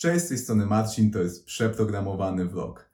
Cześć, z tej strony Marcin, to jest przeprogramowany vlog.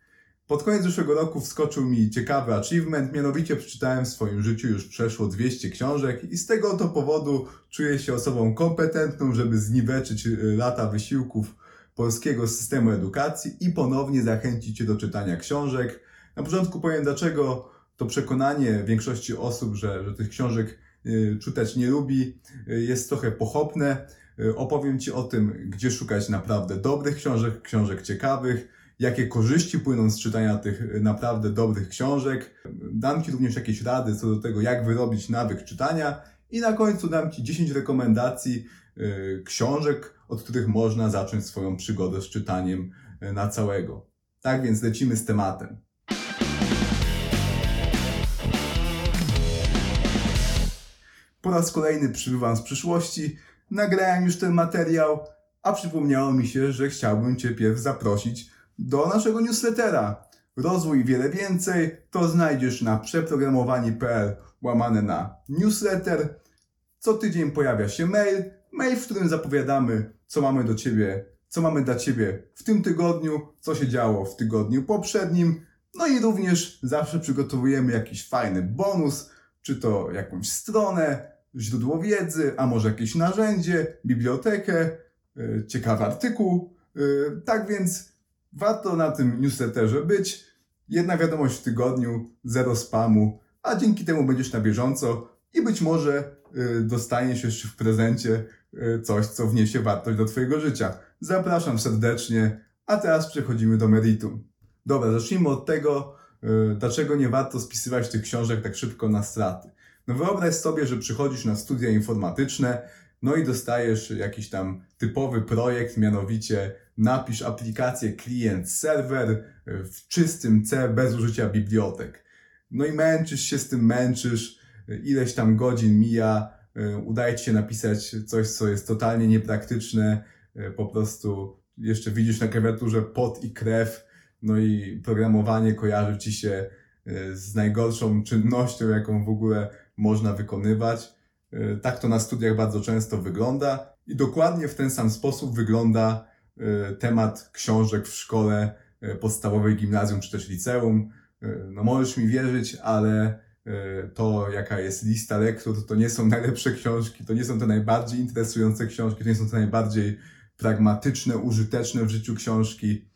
Pod koniec zeszłego roku wskoczył mi ciekawy achievement, mianowicie przeczytałem w swoim życiu już przeszło 200 książek i z tego oto powodu czuję się osobą kompetentną, żeby zniweczyć y, lata wysiłków polskiego systemu edukacji i ponownie zachęcić Cię do czytania książek. Na początku powiem dlaczego to przekonanie większości osób, że, że tych książek y, czytać nie lubi, y, jest trochę pochopne. Y, Opowiem Ci o tym, gdzie szukać naprawdę dobrych książek, książek ciekawych, jakie korzyści płyną z czytania tych y, naprawdę dobrych książek. Dam Ci również jakieś rady co do tego, jak wyrobić nawyk czytania i na końcu dam Ci 10 rekomendacji y, książek, od których można zacząć swoją przygodę z czytaniem na całego. Tak więc lecimy z tematem. Po raz kolejny przybywam z przyszłości. Nagrałem już ten materiał, a przypomniało mi się, że chciałbym Cię pierw zaprosić do naszego newslettera. Rozwój wiele więcej to znajdziesz na przeprogramowani.pl łamane na newsletter. Co tydzień pojawia się mail, mail, w którym zapowiadamy, co mamy do Ciebie, co mamy dla Ciebie w tym tygodniu, co się działo w tygodniu poprzednim. No i również zawsze przygotowujemy jakiś fajny bonus, czy to jakąś stronę, źródło wiedzy, a może jakieś narzędzie, bibliotekę, yy, ciekawy artykuł. Yy, tak więc warto na tym newsletterze być. Jedna wiadomość w tygodniu, zero spamu, a dzięki temu będziesz na bieżąco i być może yy, dostaniesz jeszcze w prezencie coś, co wniesie wartość do Twojego życia. Zapraszam serdecznie, a teraz przechodzimy do meritum. Dobra, zacznijmy od tego, dlaczego nie warto spisywać tych książek tak szybko na straty. No wyobraź sobie, że przychodzisz na studia informatyczne, no i dostajesz jakiś tam typowy projekt, mianowicie napisz aplikację klient-serwer w czystym C bez użycia bibliotek. No i męczysz się z tym, męczysz, ileś tam godzin mija, udaje ci się napisać coś, co jest totalnie niepraktyczne, po prostu jeszcze widzisz na klawiaturze pot i krew, no i programowanie kojarzy ci się z najgorszą czynnością, jaką w ogóle można wykonywać. Y, Tak to na studiach bardzo często wygląda i dokładnie w ten sam sposób wygląda y, temat książek w szkole y, podstawowej, gimnazjum czy też liceum. No możesz mi wierzyć, ale to jaka jest lista lektur, to nie są najlepsze książki, to nie są te najbardziej interesujące książki, to nie są te najbardziej pragmatyczne, użyteczne w życiu książki.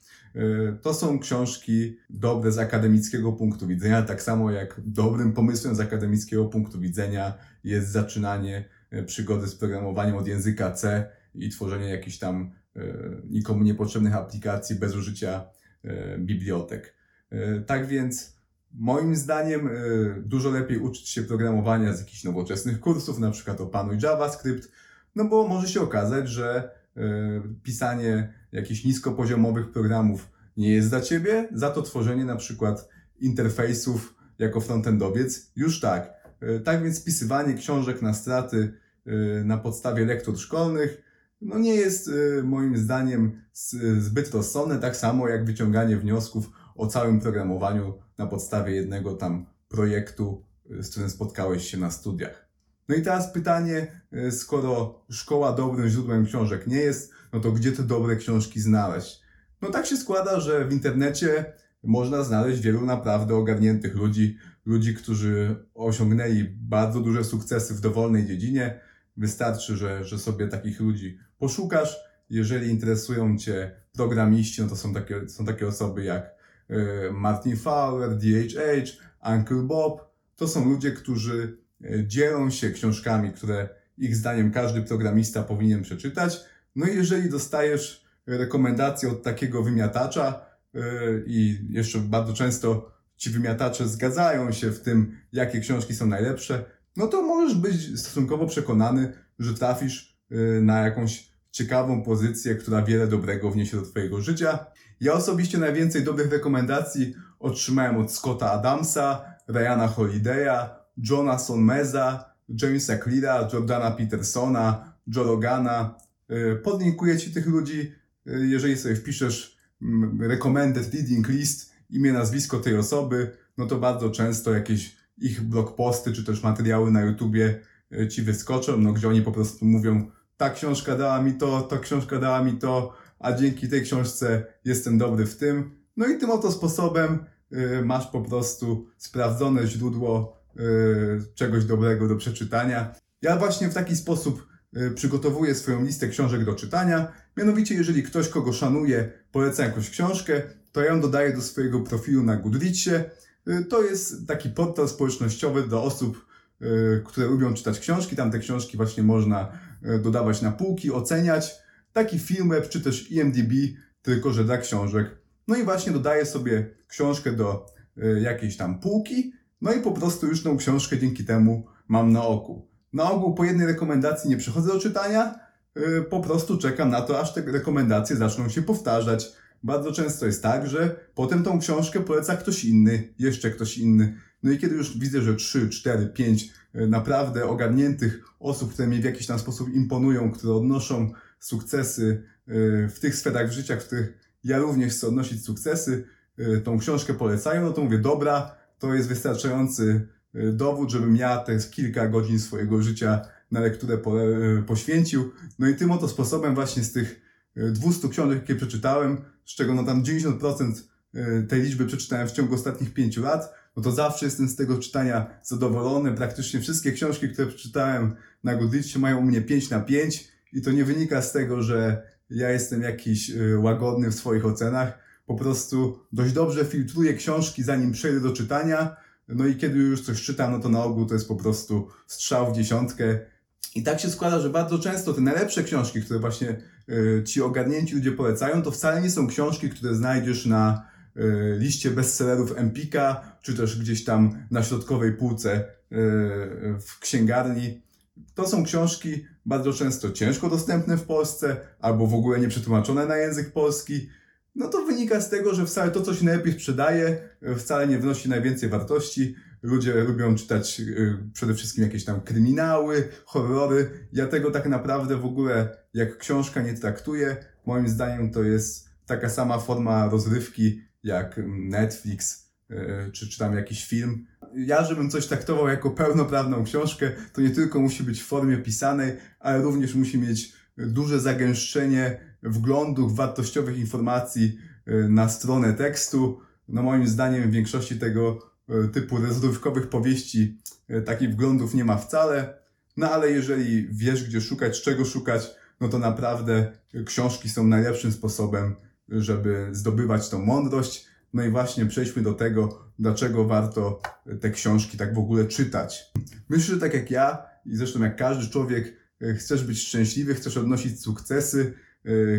To są książki dobre z akademickiego punktu widzenia, tak samo jak dobrym pomysłem z akademickiego punktu widzenia jest zaczynanie przygody z programowaniem od języka C i tworzenie jakichś tam nikomu niepotrzebnych aplikacji bez użycia bibliotek. Tak więc moim zdaniem dużo lepiej uczyć się programowania z jakichś nowoczesnych kursów, na przykład opanuj JavaScript, no bo może się okazać, że pisanie jakichś niskopoziomowych programów nie jest dla Ciebie, za to tworzenie na przykład interfejsów jako frontendowiec już tak. Tak więc spisywanie książek na straty na podstawie lektur szkolnych no nie jest moim zdaniem zbyt rozsądne, tak samo jak wyciąganie wniosków o całym programowaniu na podstawie jednego tam projektu, z którym spotkałeś się na studiach. No i teraz pytanie, skoro szkoła dobrym źródłem książek nie jest, no to gdzie te dobre książki znaleźć? No tak się składa, że w internecie można znaleźć wielu naprawdę ogarniętych ludzi, ludzi, którzy osiągnęli bardzo duże sukcesy w dowolnej dziedzinie. Wystarczy, że, że sobie takich ludzi poszukasz. Jeżeli interesują Cię programiści, no to są takie, są takie osoby jak Martin Fowler, DHH, Uncle Bob. To są ludzie, którzy dzielą się książkami, które ich zdaniem każdy programista powinien przeczytać. No i jeżeli dostajesz rekomendacje od takiego wymiatacza yy, i jeszcze bardzo często ci wymiatacze zgadzają się w tym, jakie książki są najlepsze, no to możesz być stosunkowo przekonany, że trafisz yy, na jakąś ciekawą pozycję, która wiele dobrego wniesie do Twojego życia. Ja osobiście najwięcej dobrych rekomendacji otrzymałem od Scotta Adamsa, Ryana Holiday'a, Johna Sonmeza, Jamesa Cleara, Jordana Petersona, Joe Rogana. Yy, Podlinkuję Ci tych ludzi, yy, jeżeli sobie wpiszesz mm, recommended reading list, imię, nazwisko tej osoby, no to bardzo często jakieś ich blogposty, czy też materiały na YouTubie yy, Ci wyskoczą, no gdzie oni po prostu mówią, ta książka dała mi to, ta książka dała mi to, a dzięki tej książce jestem dobry w tym. No i tym oto sposobem y, masz po prostu sprawdzone źródło y, czegoś dobrego do przeczytania. Ja właśnie w taki sposób y, przygotowuję swoją listę książek do czytania. Mianowicie, jeżeli ktoś, kogo szanuję, poleca jakąś książkę, to ja ją dodaję do swojego profilu na Goodreadsie. Y, To jest taki portal społecznościowy dla osób, y, które lubią czytać książki. Tam te książki właśnie można y, dodawać na półki, oceniać. Taki Filmweb czy też IMDb, tylko że dla książek. No i właśnie dodaję sobie książkę do y, jakiejś tam półki, no i po prostu już tą książkę dzięki temu mam na oku. Na ogół po jednej rekomendacji nie przychodzę do czytania, y, po prostu czekam na to, aż te rekomendacje zaczną się powtarzać. Bardzo często jest tak, że potem tą książkę poleca ktoś inny, jeszcze ktoś inny. No i kiedy już widzę, że 3, 4, 5 y, naprawdę ogarniętych osób, które mi w jakiś tam sposób imponują, które odnoszą sukcesy y, w tych sferach życia, w których ja również chcę odnosić sukcesy, y, tą książkę polecają, no to mówię, dobra, to jest wystarczający dowód, żebym ja te kilka godzin swojego życia na lekturę y, poświęcił. No i tym oto sposobem właśnie z tych y, 200 książek, jakie przeczytałem, z czego no tam 90% y, tej liczby przeczytałem w ciągu ostatnich 5 lat, no to zawsze jestem z tego czytania zadowolony. Praktycznie wszystkie książki, które przeczytałem na Goodreadsie mają u mnie 5 na 5 i to nie wynika z tego, że ja jestem jakiś y, łagodny w swoich ocenach. Po prostu dość dobrze filtruję książki, zanim przejdę do czytania. No i kiedy już coś czytam, no to na ogół to jest po prostu strzał w dziesiątkę. I tak się składa, że bardzo często te najlepsze książki, które właśnie y, ci ogarnięci ludzie polecają, to wcale nie są książki, które znajdziesz na y, liście bestsellerów Empika, czy też gdzieś tam na środkowej półce y, w księgarni. To są książki bardzo często ciężko dostępne w Polsce, albo w ogóle nie przetłumaczone na język polski. No to wynika z tego, że wcale to, co się najlepiej sprzedaje, y, wcale nie wnosi najwięcej wartości. Ludzie lubią czytać y, przede wszystkim jakieś tam kryminały, horrory. Ja tego tak naprawdę w ogóle jak książka nie traktuję. Moim zdaniem to jest taka sama forma rozrywki jak mm, Netflix y, czy, czy tam jakiś film. Ja, żebym coś traktował jako pełnoprawną książkę, to nie tylko musi być w formie pisanej, ale również musi mieć duże zagęszczenie wglądów, wartościowych informacji y, na stronę tekstu. No moim zdaniem w większości tego y, typu rozrywkowych powieści y, takich wglądów nie ma wcale. No ale jeżeli wiesz, gdzie szukać, czego szukać, no to naprawdę książki są najlepszym sposobem, żeby zdobywać tą mądrość. No i właśnie przejdźmy do tego, dlaczego warto te książki tak w ogóle czytać. Myślę, że tak jak ja i zresztą jak każdy człowiek, chcesz być szczęśliwy, chcesz odnosić sukcesy,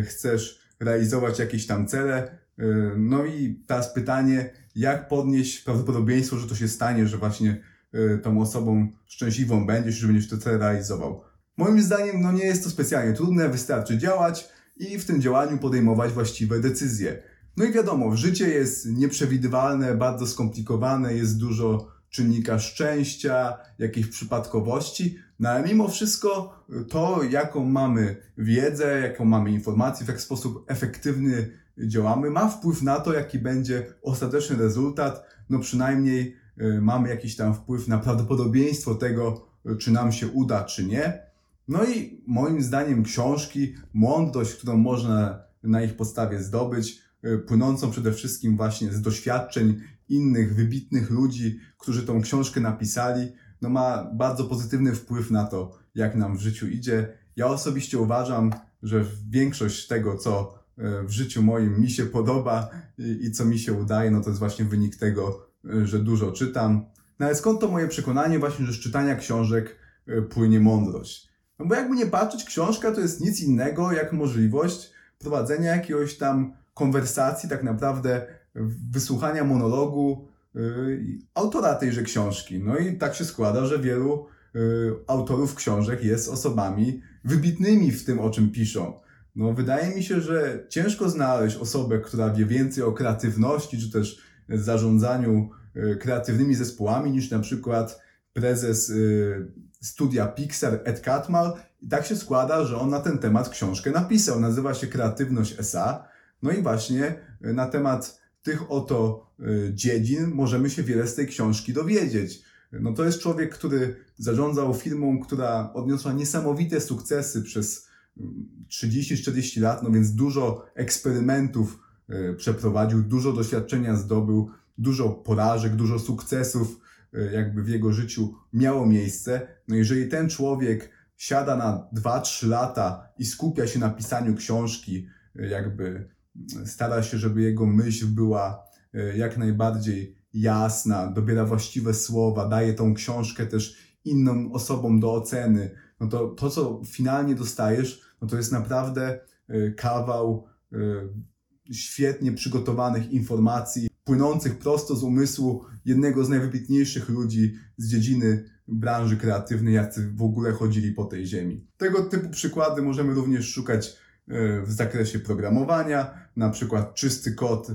chcesz realizować jakieś tam cele. y, No i teraz pytanie, jak podnieść prawdopodobieństwo, że to się stanie, że właśnie y, tą osobą szczęśliwą będziesz, że będziesz te cele realizował. Moim zdaniem, no nie jest to specjalnie trudne, wystarczy działać i w tym działaniu podejmować właściwe decyzje. No i wiadomo, życie jest nieprzewidywalne, bardzo skomplikowane, jest dużo czynnika szczęścia, jakichś przypadkowości, no ale mimo wszystko to, jaką mamy wiedzę, jaką mamy informację, w jaki sposób efektywny działamy, ma wpływ na to, jaki będzie ostateczny rezultat. No przynajmniej y, mamy jakiś tam wpływ na prawdopodobieństwo tego, y, czy nam się uda, czy nie. No i moim zdaniem książki, mądrość, którą można na ich podstawie zdobyć, y, płynącą przede wszystkim właśnie z doświadczeń innych wybitnych ludzi, którzy tą książkę napisali, no ma bardzo pozytywny wpływ na to, jak nam w życiu idzie. Ja osobiście uważam, że większość tego, co y, w życiu moim mi się podoba i, co mi się udaje, no to jest właśnie wynik tego, y, że dużo czytam. No ale skąd to moje przekonanie właśnie, że z czytania książek y, płynie mądrość? No bo jakby nie patrzeć, książka to jest nic innego jak możliwość prowadzenia jakiegoś tam konwersacji, tak naprawdę wysłuchania monologu autora tejże książki. No i tak się składa, że wielu yy, autorów książek jest osobami wybitnymi w tym, o czym piszą. No, wydaje mi się, że ciężko znaleźć osobę, która wie więcej o kreatywności, czy też zarządzaniu yy, kreatywnymi zespołami, niż na przykład prezes studia Pixar Ed Catmull. I tak się składa, że on na ten temat książkę napisał. Nazywa się Kreatywność SA. No i właśnie y, na temat tych oto y, dziedzin możemy się wiele z tej książki dowiedzieć. No to jest człowiek, który zarządzał firmą, która odniosła niesamowite sukcesy przez 30-40 lat, no więc dużo eksperymentów e, przeprowadził, dużo doświadczenia zdobył, dużo porażek, dużo sukcesów e, jakby w jego życiu miało miejsce. No jeżeli ten człowiek siada na 2-3 lata i skupia się na pisaniu książki, jakby stara się, żeby jego myśl była jak najbardziej jasna, dobiera właściwe słowa, daje tą książkę też innym osobom do oceny, no to to, co finalnie dostajesz, no to jest naprawdę y, kawał y, świetnie przygotowanych informacji, płynących prosto z umysłu jednego z najwybitniejszych ludzi z dziedziny branży kreatywnej, jacy w ogóle chodzili po tej ziemi. Tego typu przykłady możemy również szukać w zakresie programowania, na przykład czysty kod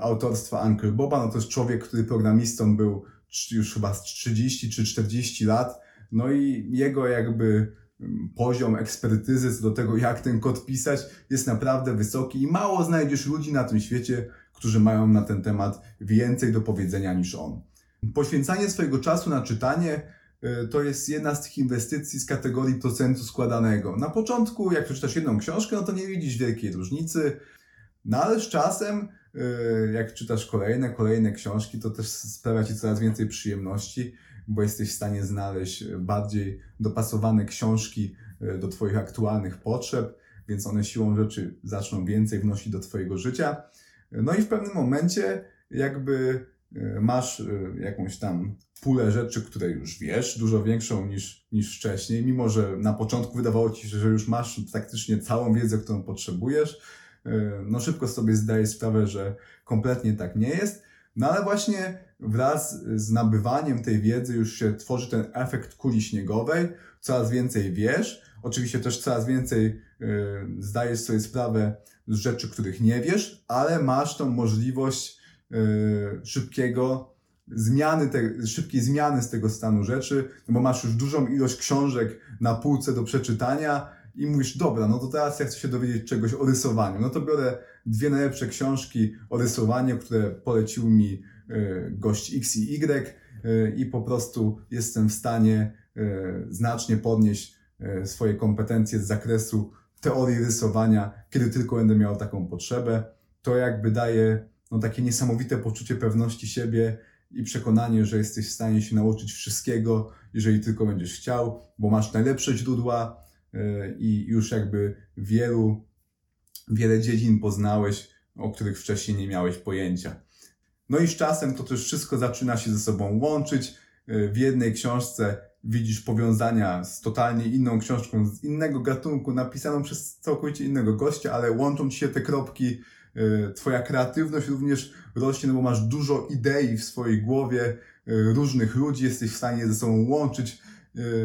autorstwa Uncle Boba, no to jest człowiek, który programistą był już chyba z 30 czy 40 lat, no i jego jakby mm, poziom ekspertyzy do tego, jak ten kod pisać, jest naprawdę wysoki i mało znajdziesz ludzi na tym świecie, którzy mają na ten temat więcej do powiedzenia niż on. Poświęcanie swojego czasu na czytanie to jest jedna z tych inwestycji z kategorii procentu składanego. Na początku, jak przeczytasz jedną książkę, no to nie widzisz wielkiej różnicy, no ale z czasem, y, jak czytasz kolejne, kolejne książki, to też sprawia ci coraz więcej przyjemności bo jesteś w stanie znaleźć bardziej dopasowane książki e, do Twoich aktualnych potrzeb, więc one siłą rzeczy zaczną więcej wnosić do Twojego życia. No i w pewnym momencie jakby e, masz e, jakąś tam pulę rzeczy, które już wiesz, dużo większą niż, niż wcześniej, mimo że na początku wydawało ci się, że już masz praktycznie całą wiedzę, którą potrzebujesz. No szybko sobie zdajesz sprawę, że kompletnie tak nie jest. No ale właśnie wraz z nabywaniem tej wiedzy już się tworzy ten efekt kuli śniegowej, coraz więcej wiesz, oczywiście też coraz więcej y, zdajesz sobie sprawę z rzeczy, których nie wiesz, ale masz tą możliwość y, szybkiego zmiany, te, szybkiej zmiany z tego stanu rzeczy, no bo masz już dużą ilość książek na półce do przeczytania i mówisz, dobra, no to teraz ja chcę się dowiedzieć czegoś o rysowaniu. No to biorę dwie najlepsze książki o rysowaniu, które polecił mi E, gość X i Y e, i po prostu jestem w stanie znacznie podnieść swoje kompetencje z zakresu teorii rysowania, kiedy tylko będę miał taką potrzebę. To jakby daje no, takie niesamowite poczucie pewności siebie i przekonanie, że jesteś w stanie się nauczyć wszystkiego, jeżeli tylko będziesz chciał, bo masz najlepsze źródła i już jakby wielu, wiele dziedzin poznałeś, o których wcześniej nie miałeś pojęcia. No i z czasem to też wszystko zaczyna się ze sobą łączyć. Y, w jednej książce widzisz powiązania z totalnie inną książką, z innego gatunku, napisaną przez całkowicie innego gościa, ale łączą ci się te kropki. Y, twoja kreatywność również rośnie, no bo masz dużo idei w swojej głowie, y, różnych ludzi, jesteś w stanie ze sobą łączyć.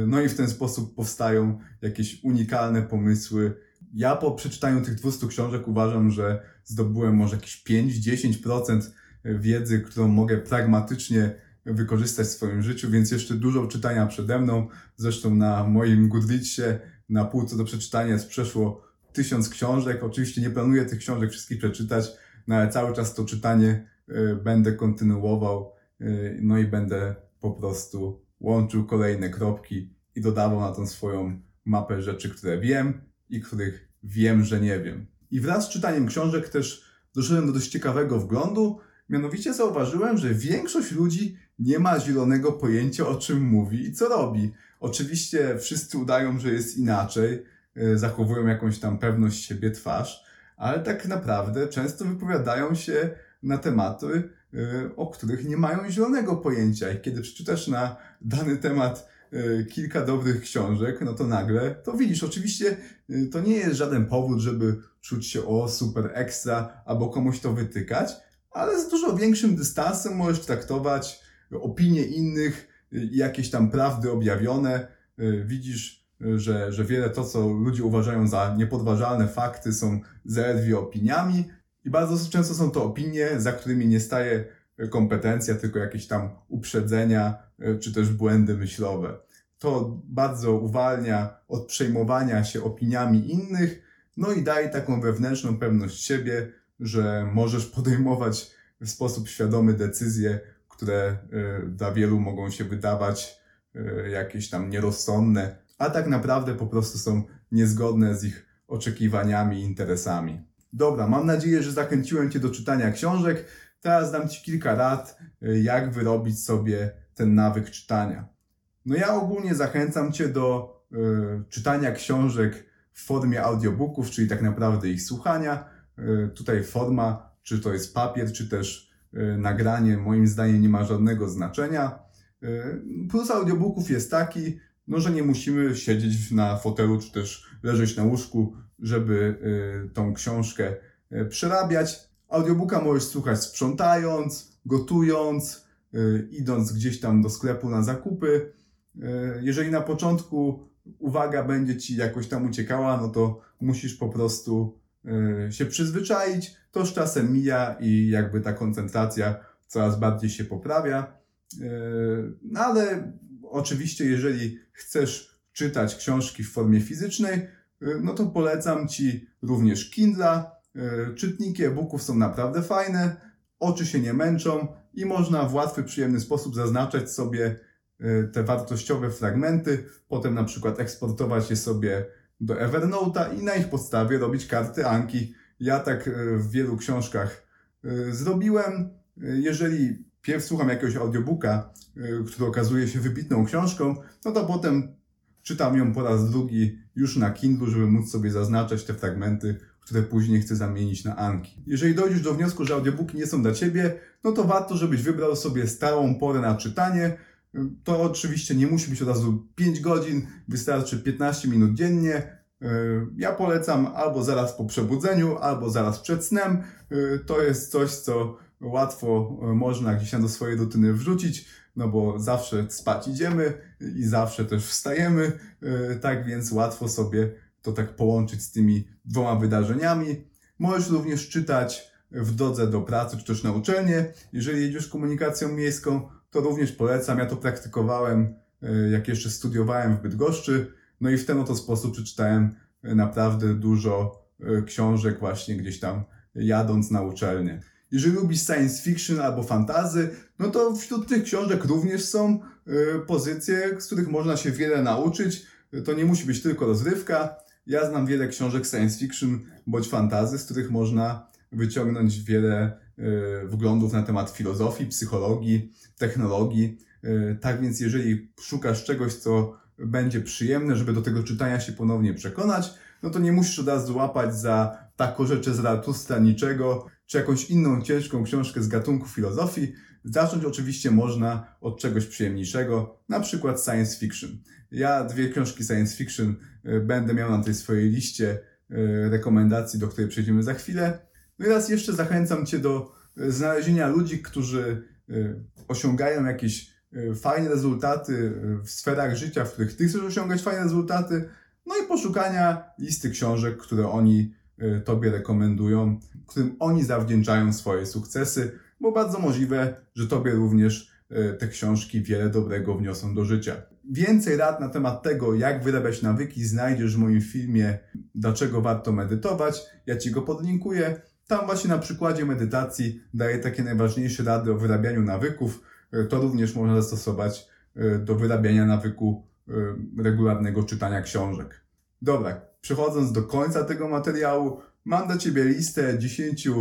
No i w ten sposób powstają jakieś unikalne pomysły. Ja po przeczytaniu tych 200 książek uważam, że zdobyłem może jakieś 5-10% wiedzy, którą mogę pragmatycznie wykorzystać w swoim życiu, więc jeszcze dużo czytania przede mną. Zresztą na moim Goodreadsie na półce do przeczytania jest przeszło tysiąc książek. Oczywiście nie planuję tych książek wszystkich przeczytać, no ale cały czas to czytanie y, będę kontynuował, y, no i będę po prostu łączył kolejne kropki i dodawał na tą swoją mapę rzeczy, które wiem i których wiem, że nie wiem. I wraz z czytaniem książek też doszedłem do dość ciekawego wglądu, Mianowicie zauważyłem, że większość ludzi nie ma zielonego pojęcia o czym mówi i co robi. Oczywiście wszyscy udają, że jest inaczej, zachowują jakąś tam pewność siebie twarz, ale tak naprawdę często wypowiadają się na tematy, e, o których nie mają zielonego pojęcia. I kiedy przeczytasz na dany temat e, kilka dobrych książek, no to nagle to widzisz. Oczywiście to nie jest żaden powód, żeby czuć się o super ekstra albo komuś to wytykać, ale z dużo większym dystansem możesz traktować opinie innych, jakieś tam prawdy objawione. Widzisz, że, że wiele to, co ludzie uważają za niepodważalne fakty, są zaledwie opiniami i bardzo często są to opinie, za którymi nie staje kompetencja, tylko jakieś tam uprzedzenia czy też błędy myślowe. To bardzo uwalnia od przejmowania się opiniami innych, no i daje taką wewnętrzną pewność siebie, że możesz podejmować w sposób świadomy decyzje, które y, dla wielu mogą się wydawać y, jakieś tam nierozsądne, a tak naprawdę po prostu są niezgodne z ich oczekiwaniami i interesami. Dobra, mam nadzieję, że zachęciłem Cię do czytania książek. Teraz dam Ci kilka rad, y, jak wyrobić sobie ten nawyk czytania. No ja ogólnie zachęcam Cię do y, czytania książek w formie audiobooków, czyli tak naprawdę ich słuchania. Y, tutaj forma, czy to jest papier, czy też y, nagranie, moim zdaniem nie ma żadnego znaczenia. Y, plus audiobooków jest taki, no, że nie musimy siedzieć na fotelu, czy też leżeć na łóżku, żeby y, tą książkę y, przerabiać. Audiobooka możesz słuchać sprzątając, gotując, y, idąc gdzieś tam do sklepu na zakupy. Jeżeli na początku uwaga będzie ci jakoś tam uciekała, no to musisz po prostu się przyzwyczaić. To z czasem mija i jakby ta koncentracja coraz bardziej się poprawia. No ale oczywiście, jeżeli chcesz czytać książki w formie fizycznej, y, no to polecam Ci również Kindla. Y, Czytniki e-booków są naprawdę fajne, oczy się nie męczą i można w łatwy, przyjemny sposób zaznaczać sobie y, te wartościowe fragmenty, potem na przykład eksportować je sobie do Evernote'a i na ich podstawie robić karty Anki. Ja tak w wielu książkach zrobiłem. Jeżeli pierw słucham jakiegoś audiobooka, y, który okazuje się wybitną książką, no to potem czytam ją po raz drugi już na Kindle, żeby móc sobie zaznaczać te fragmenty, które później chcę zamienić na Anki. Jeżeli dojdziesz do wniosku, że audiobooki nie są dla Ciebie, no to warto, żebyś wybrał sobie stałą porę na czytanie. To oczywiście nie musi być od razu 5 godzin, wystarczy 15 minut dziennie. Yy, Ja polecam albo zaraz po przebudzeniu, albo zaraz przed snem. To jest coś, co łatwo yy, można gdzieś tam do swojej rutyny wrzucić, no bo zawsze spać idziemy i zawsze też wstajemy, Yy, tak więc łatwo sobie to tak połączyć z tymi dwoma wydarzeniami. Możesz również czytać w drodze do pracy czy też na uczelnię. Jeżeli jedziesz komunikacją miejską, to również polecam. Ja to praktykowałem, e, jak jeszcze studiowałem w Bydgoszczy. No i w ten oto sposób przeczytałem e, naprawdę dużo e, książek właśnie gdzieś tam jadąc na uczelnię. Jeżeli lubisz science fiction albo fantazy, no to wśród tych książek również są e, pozycje, z których można się wiele nauczyć. To nie musi być tylko rozrywka. Ja znam wiele książek science fiction bądź fantazy, z których można wyciągnąć wiele e, wglądów na temat filozofii, psychologii, technologii. E, Tak więc, jeżeli szukasz czegoś, co będzie przyjemne, żeby do tego czytania się ponownie przekonać, no to nie musisz od razu łapać za taką rzeczy z Ratustra niczego, czy jakąś inną ciężką książkę z gatunku filozofii. Zacząć oczywiście można od czegoś przyjemniejszego, na przykład science fiction. Ja dwie książki science fiction y, będę miał na tej swojej liście y, rekomendacji, do której przejdziemy za chwilę. No i raz jeszcze zachęcam Cię do y, znalezienia ludzi, którzy osiągają jakieś fajne rezultaty w sferach życia, w których Ty chcesz osiągać fajne rezultaty, no i poszukania listy książek, które oni Tobie rekomendują, którym oni zawdzięczają swoje sukcesy, bo bardzo możliwe, że Tobie również y, te książki wiele dobrego wniosą do życia. Więcej rad na temat tego, jak wyrabiać nawyki, znajdziesz w moim filmie Dlaczego warto medytować. Ja Ci go podlinkuję. Tam właśnie na przykładzie medytacji daję takie najważniejsze rady o wyrabianiu nawyków. Y, To również można zastosować y, do wyrabiania nawyku y, regularnego czytania książek. Dobra, przechodząc do końca tego materiału, mam dla Ciebie listę 10 y,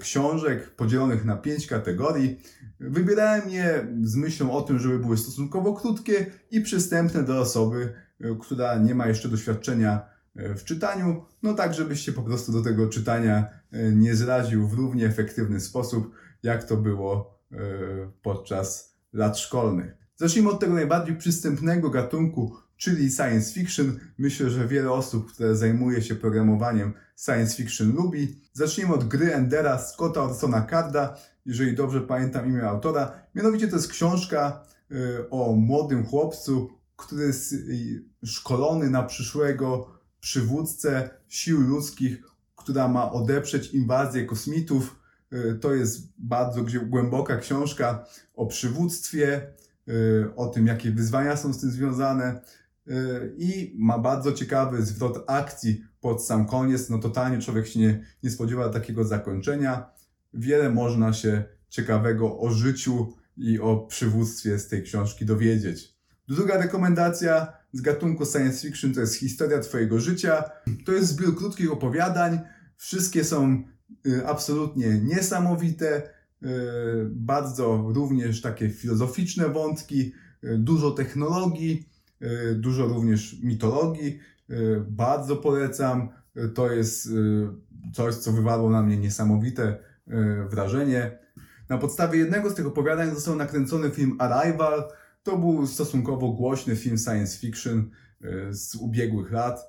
książek podzielonych na 5 kategorii. Wybierałem je z myślą o tym, żeby były stosunkowo krótkie i przystępne dla osoby, y, która nie ma jeszcze doświadczenia y, w czytaniu, no tak, żebyś się po prostu do tego czytania nie zraził w równie efektywny sposób, jak to było podczas lat szkolnych. Zacznijmy od tego najbardziej przystępnego gatunku, czyli science fiction. Myślę, że wiele osób, które zajmuje się programowaniem science fiction lubi. Zacznijmy od gry Endera Scotta Orsona Carda, jeżeli dobrze pamiętam imię autora. Mianowicie to jest książka y, o młodym chłopcu, który jest y, szkolony na przyszłego przywódcę sił ludzkich, która ma odeprzeć inwazję kosmitów. Y, To jest bardzo głęboka książka o przywództwie, o tym, jakie wyzwania są z tym związane i ma bardzo ciekawy zwrot akcji pod sam koniec. No totalnie człowiek się nie, nie spodziewa takiego zakończenia. Wiele można się ciekawego o życiu i o przywództwie z tej książki dowiedzieć. Druga rekomendacja z gatunku science fiction to jest historia Twojego życia. To jest zbiór krótkich opowiadań. Wszystkie są y, absolutnie niesamowite. Y, bardzo również takie filozoficzne wątki, y, dużo technologii, dużo również mitologii. Y, Bardzo polecam. Y, To jest coś, co wywarło na mnie niesamowite wrażenie. Na podstawie jednego z tych opowiadań został nakręcony film Arrival. To był stosunkowo głośny film science fiction z ubiegłych lat.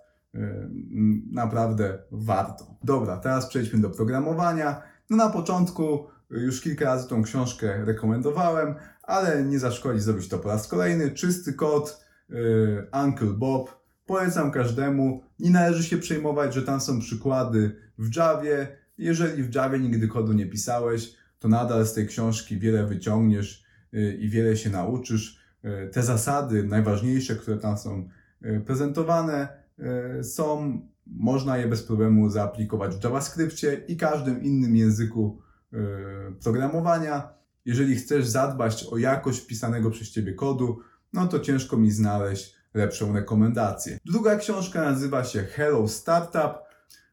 Naprawdę warto. Dobra, teraz przejdźmy do programowania. No na początku już kilka razy tą książkę rekomendowałem, ale nie zaszkodzi zrobić to po raz kolejny. Czysty kod, y, Uncle Bob. Polecam każdemu. Nie należy się przejmować, że tam są przykłady w Javie. Jeżeli w Javie nigdy kodu nie pisałeś, to nadal z tej książki wiele wyciągniesz y, i wiele się nauczysz. Y, Te zasady najważniejsze, które tam są prezentowane, są, można je bez problemu zaaplikować w JavaScriptie i każdym innym języku programowania. Jeżeli chcesz zadbać o jakość pisanego przez Ciebie kodu, no to ciężko mi znaleźć lepszą rekomendację. Druga książka nazywa się Hello Startup.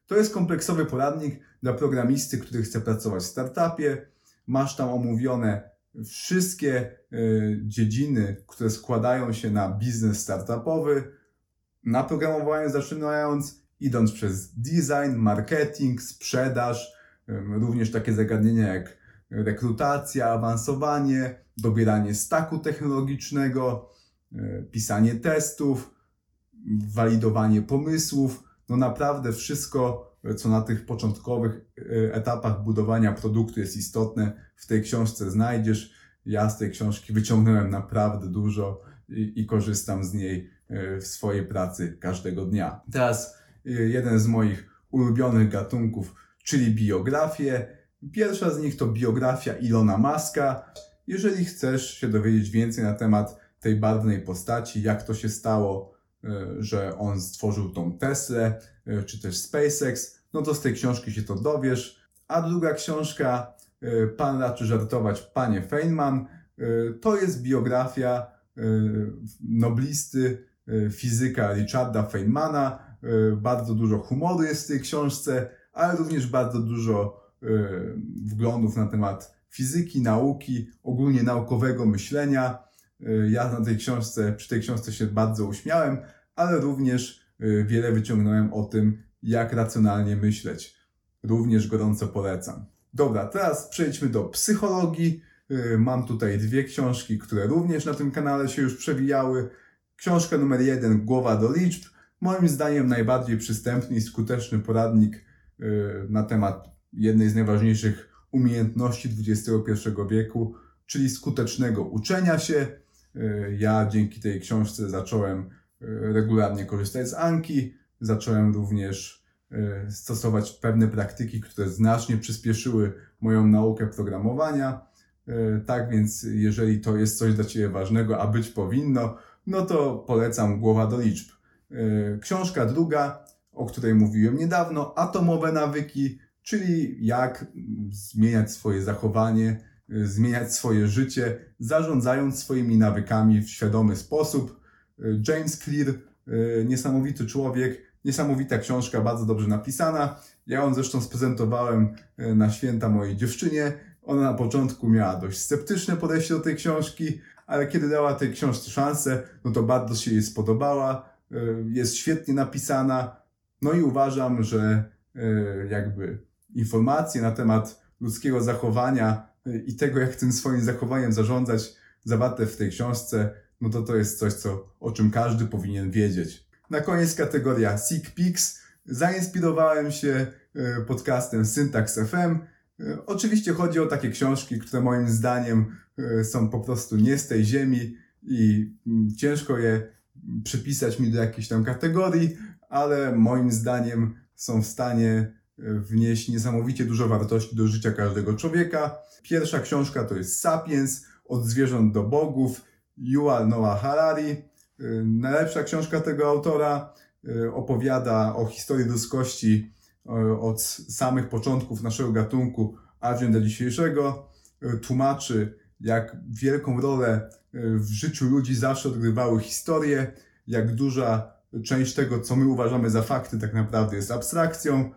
To jest kompleksowy poradnik dla programisty, który chce pracować w startupie. Masz tam omówione wszystkie y, dziedziny, które składają się na biznes startupowy. Na programowaniu zaczynając, idąc przez design, marketing, sprzedaż, ym, również takie zagadnienia jak rekrutacja, awansowanie, dobieranie staku technologicznego, y, pisanie testów, walidowanie pomysłów. No naprawdę wszystko, y, co na tych początkowych y, etapach budowania produktu jest istotne, w tej książce znajdziesz. Ja z tej książki wyciągnąłem naprawdę dużo i, i korzystam z niej w swojej pracy każdego dnia. Teraz jeden z moich ulubionych gatunków, czyli biografie. Pierwsza z nich to biografia Ilona Maska. Jeżeli chcesz się dowiedzieć więcej na temat tej barwnej postaci, jak to się stało, y, że on stworzył tą Teslę, y, czy też SpaceX, no to z tej książki się to dowiesz. A druga książka, y, Pan raczy żartować, Panie Feynman, to jest biografia noblisty, fizyka Richarda Feynmana. Bardzo dużo humoru jest w tej książce, ale również bardzo dużo wglądów na temat fizyki, nauki, ogólnie naukowego myślenia. Y, Ja na tej książce, przy tej książce się bardzo uśmiałem, ale również y, wiele wyciągnąłem o tym, jak racjonalnie myśleć. Również gorąco polecam. Dobra, teraz przejdźmy do psychologii. Y, Mam tutaj dwie książki, które również na tym kanale się już przewijały. Książka numer jeden, Głowa do liczb. Moim zdaniem najbardziej przystępny i skuteczny poradnik y, na temat jednej z najważniejszych umiejętności XXI wieku, czyli skutecznego uczenia się. Y, Ja dzięki tej książce zacząłem y, regularnie korzystać z Anki, zacząłem również y, stosować pewne praktyki, które znacznie przyspieszyły moją naukę programowania. Tak więc, jeżeli to jest coś dla Ciebie ważnego, a być powinno, no to polecam Głowa do liczb. Książka druga, o której mówiłem niedawno, Atomowe nawyki, czyli jak zmieniać swoje zachowanie, y, zmieniać swoje życie, zarządzając swoimi nawykami w świadomy sposób. Y, James Clear, y, niesamowity człowiek, niesamowita książka, bardzo dobrze napisana. Ja ją zresztą sprezentowałem na święta mojej dziewczynie. Ona na początku miała dość sceptyczne podejście do tej książki, ale kiedy dała tej książce szansę, no to bardzo się jej spodobała. Jest świetnie napisana. No i uważam, że jakby informacje na temat ludzkiego zachowania y, i tego, jak tym swoim zachowaniem zarządzać, zawarte w tej książce, no to to jest coś, co, o czym każdy powinien wiedzieć. Na koniec kategoria Sick Picks. Zainspirowałem się y, podcastem Syntax FM. Y, Oczywiście chodzi o takie książki, które moim zdaniem są po prostu nie z tej ziemi i mm, ciężko je przypisać mi do jakiejś tam kategorii, ale moim zdaniem są w stanie wnieść niesamowicie dużo wartości do życia każdego człowieka. Pierwsza książka to jest Sapiens, od zwierząt do bogów, Yuval Noah Harari. Y, Najlepsza książka tego autora y, opowiada o historii ludzkości y, od samych początków naszego gatunku aż do dzisiejszego. Tłumaczy, jak wielką rolę w życiu ludzi zawsze odgrywały historie, jak duża część tego, co my uważamy za fakty, tak naprawdę jest abstrakcją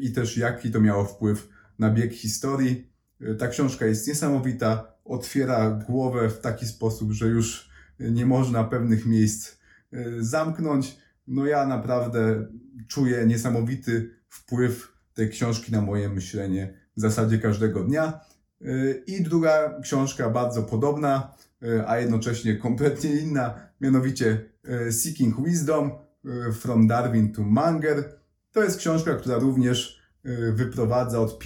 i też jaki to miało wpływ na bieg historii. Y, Ta książka jest niesamowita, otwiera głowę w taki sposób, że już nie można pewnych miejsc y, zamknąć. No ja naprawdę czuję niesamowity wpływ tej książki na moje myślenie w zasadzie każdego dnia. Y, I druga książka bardzo podobna, y, a jednocześnie kompletnie inna, mianowicie y, Seeking Wisdom y, From Darwin to Munger. To jest książka, która również y, wyprowadza od,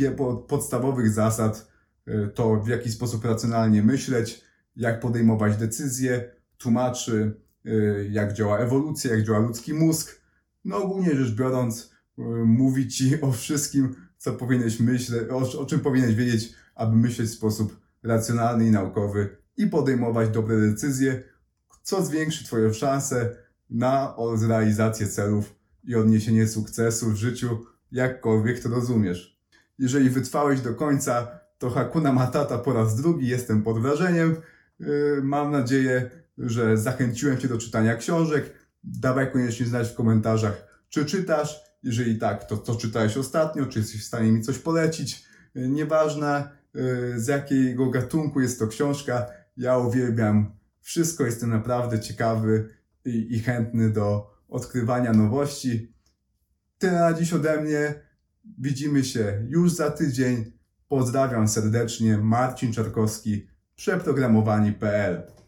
podstawowych zasad y, to, w jaki sposób racjonalnie myśleć, jak podejmować decyzje, tłumaczy, y, jak działa ewolucja, jak działa ludzki mózg. No ogólnie rzecz biorąc, mówi ci o wszystkim, co powinieneś myśleć, o, o czym powinieneś wiedzieć, aby myśleć w sposób racjonalny i naukowy i podejmować dobre decyzje, co zwiększy Twoje szanse na realizację celów i odniesienie sukcesu w życiu, jakkolwiek to rozumiesz. Jeżeli wytrwałeś do końca, to Hakuna Matata po raz drugi, jestem pod wrażeniem. Yy, Mam nadzieję, że zachęciłem Cię do czytania książek. Dawaj koniecznie znać w komentarzach, czy czytasz. Jeżeli tak, to co czytałeś ostatnio, czy jesteś w stanie mi coś polecić. Yy, Nieważne yy, z jakiego gatunku jest to książka, ja uwielbiam wszystko, jestem naprawdę ciekawy i, i chętny do odkrywania nowości. Tyle na dziś ode mnie. Widzimy się już za tydzień. Pozdrawiam serdecznie, Marcin Czarkowski, przeprogramowani.pl.